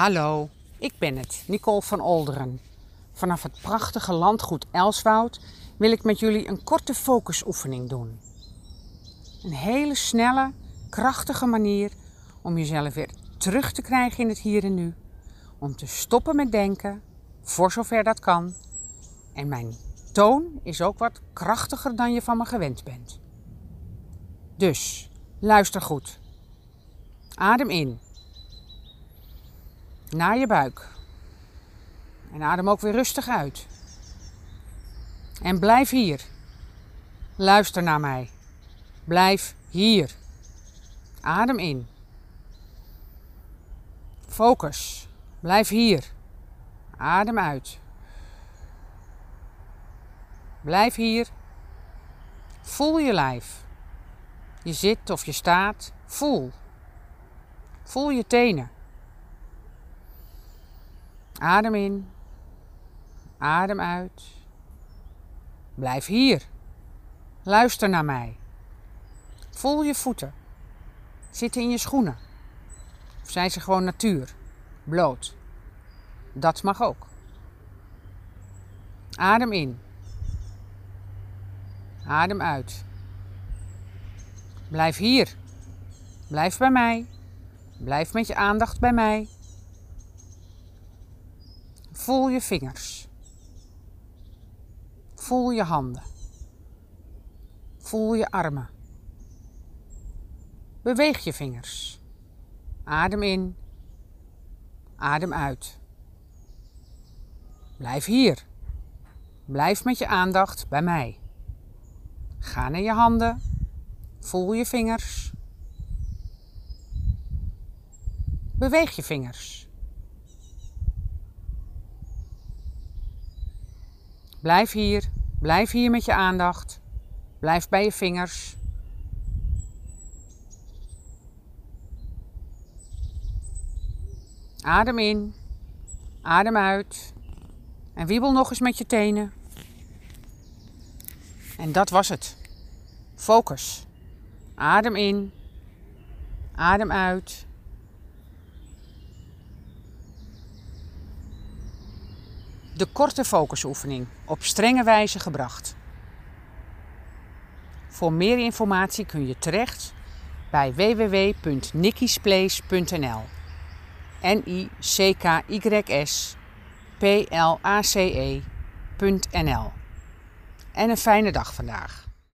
Hallo, ik ben het, Nicole van Olderen. Vanaf het prachtige landgoed Elswoud wil ik met jullie een korte focusoefening doen. Een hele snelle, krachtige manier om jezelf weer terug te krijgen in het hier en nu. Om te stoppen met denken, voor zover dat kan. En mijn toon is ook wat krachtiger dan je van me gewend bent. Dus, luister goed. Adem in naar je buik. En adem ook weer rustig uit. En blijf hier. Luister naar mij. Blijf hier. Adem in. Focus. Blijf hier. Adem uit. Blijf hier. Voel je lijf. Je zit of je staat. Voel. Voel je tenen. Adem in. Adem uit. Blijf hier. Luister naar mij. Voel je voeten. Zitten in je schoenen. Of zijn ze gewoon natuur? Bloot. Dat mag ook. Adem in. Adem uit. Blijf hier. Blijf bij mij. Blijf met je aandacht bij mij. Voel je vingers. Voel je handen. Voel je armen. Beweeg je vingers. Adem in. Adem uit. Blijf hier. Blijf met je aandacht bij mij. Ga naar je handen. Voel je vingers. Beweeg je vingers. Blijf hier. Blijf hier met je aandacht. Blijf bij je vingers. Adem in. Adem uit. En wiebel nog eens met je tenen. En dat was het. Focus. Adem in. Adem uit. De korte focusoefening op strenge wijze gebracht. Voor meer informatie kun je terecht bij www.nikkisplace.nl. N I C K Y S P L A C E.nl. En een fijne dag vandaag.